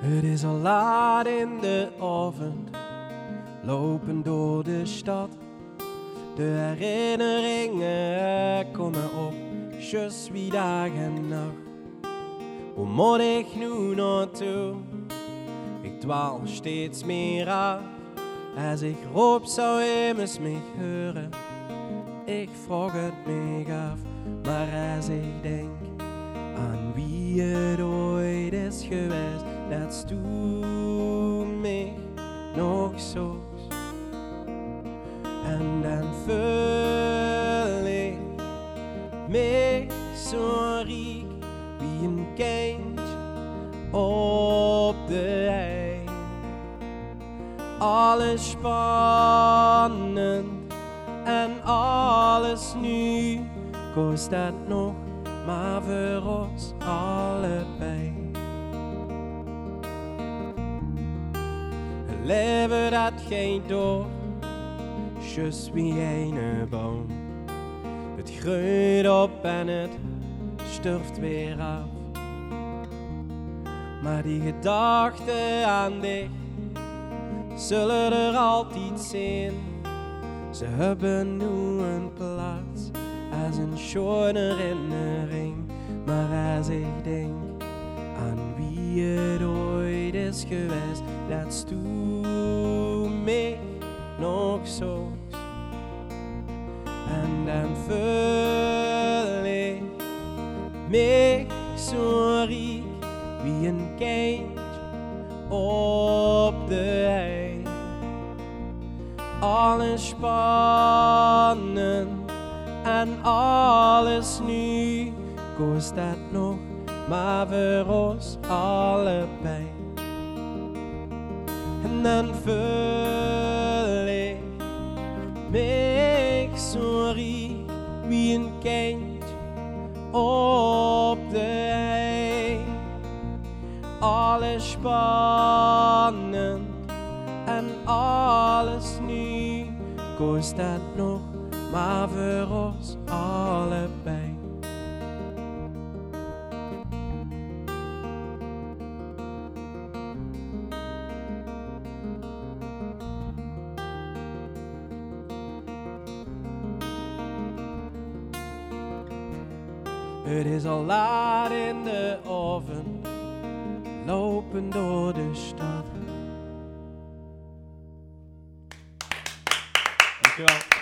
Het is al laat in de ochtend, lopen door de stad. De herinneringen komen op, just wie dag en nacht. Hoe moet ik nu naartoe? Ik dwaal steeds meer af. Als ik roep zou immers mij horen. Ik vraag het me af, maar als ik denk aan wie het ooit is geweest, dat stoet mij nog zo. En dan vul ik me zo riek wie een kindje op de ei. Alles spannend en alles nu kost dat nog maar voor ons allebei. Leven dat geen door, just wie een boom. Het groeit op en het sterft weer af. Maar die gedachten aan dich zullen er altijd zijn. Ze hebben nu een plaats als een schone herinnering. Maar als ik denk aan wie het geweest, dat stoet mij nog zo. En dan vul ik me zo riek wie een kindje op de ei. Alles spannend en alles nu kost dat nog maar voor ons allebei. Dan vul ik riek wie een kindje op de ei. Alles spannend en alles nu kost dat nog maar voor ons allebei. Het is al laat in de oven, lopen door de stad. Dankjewel.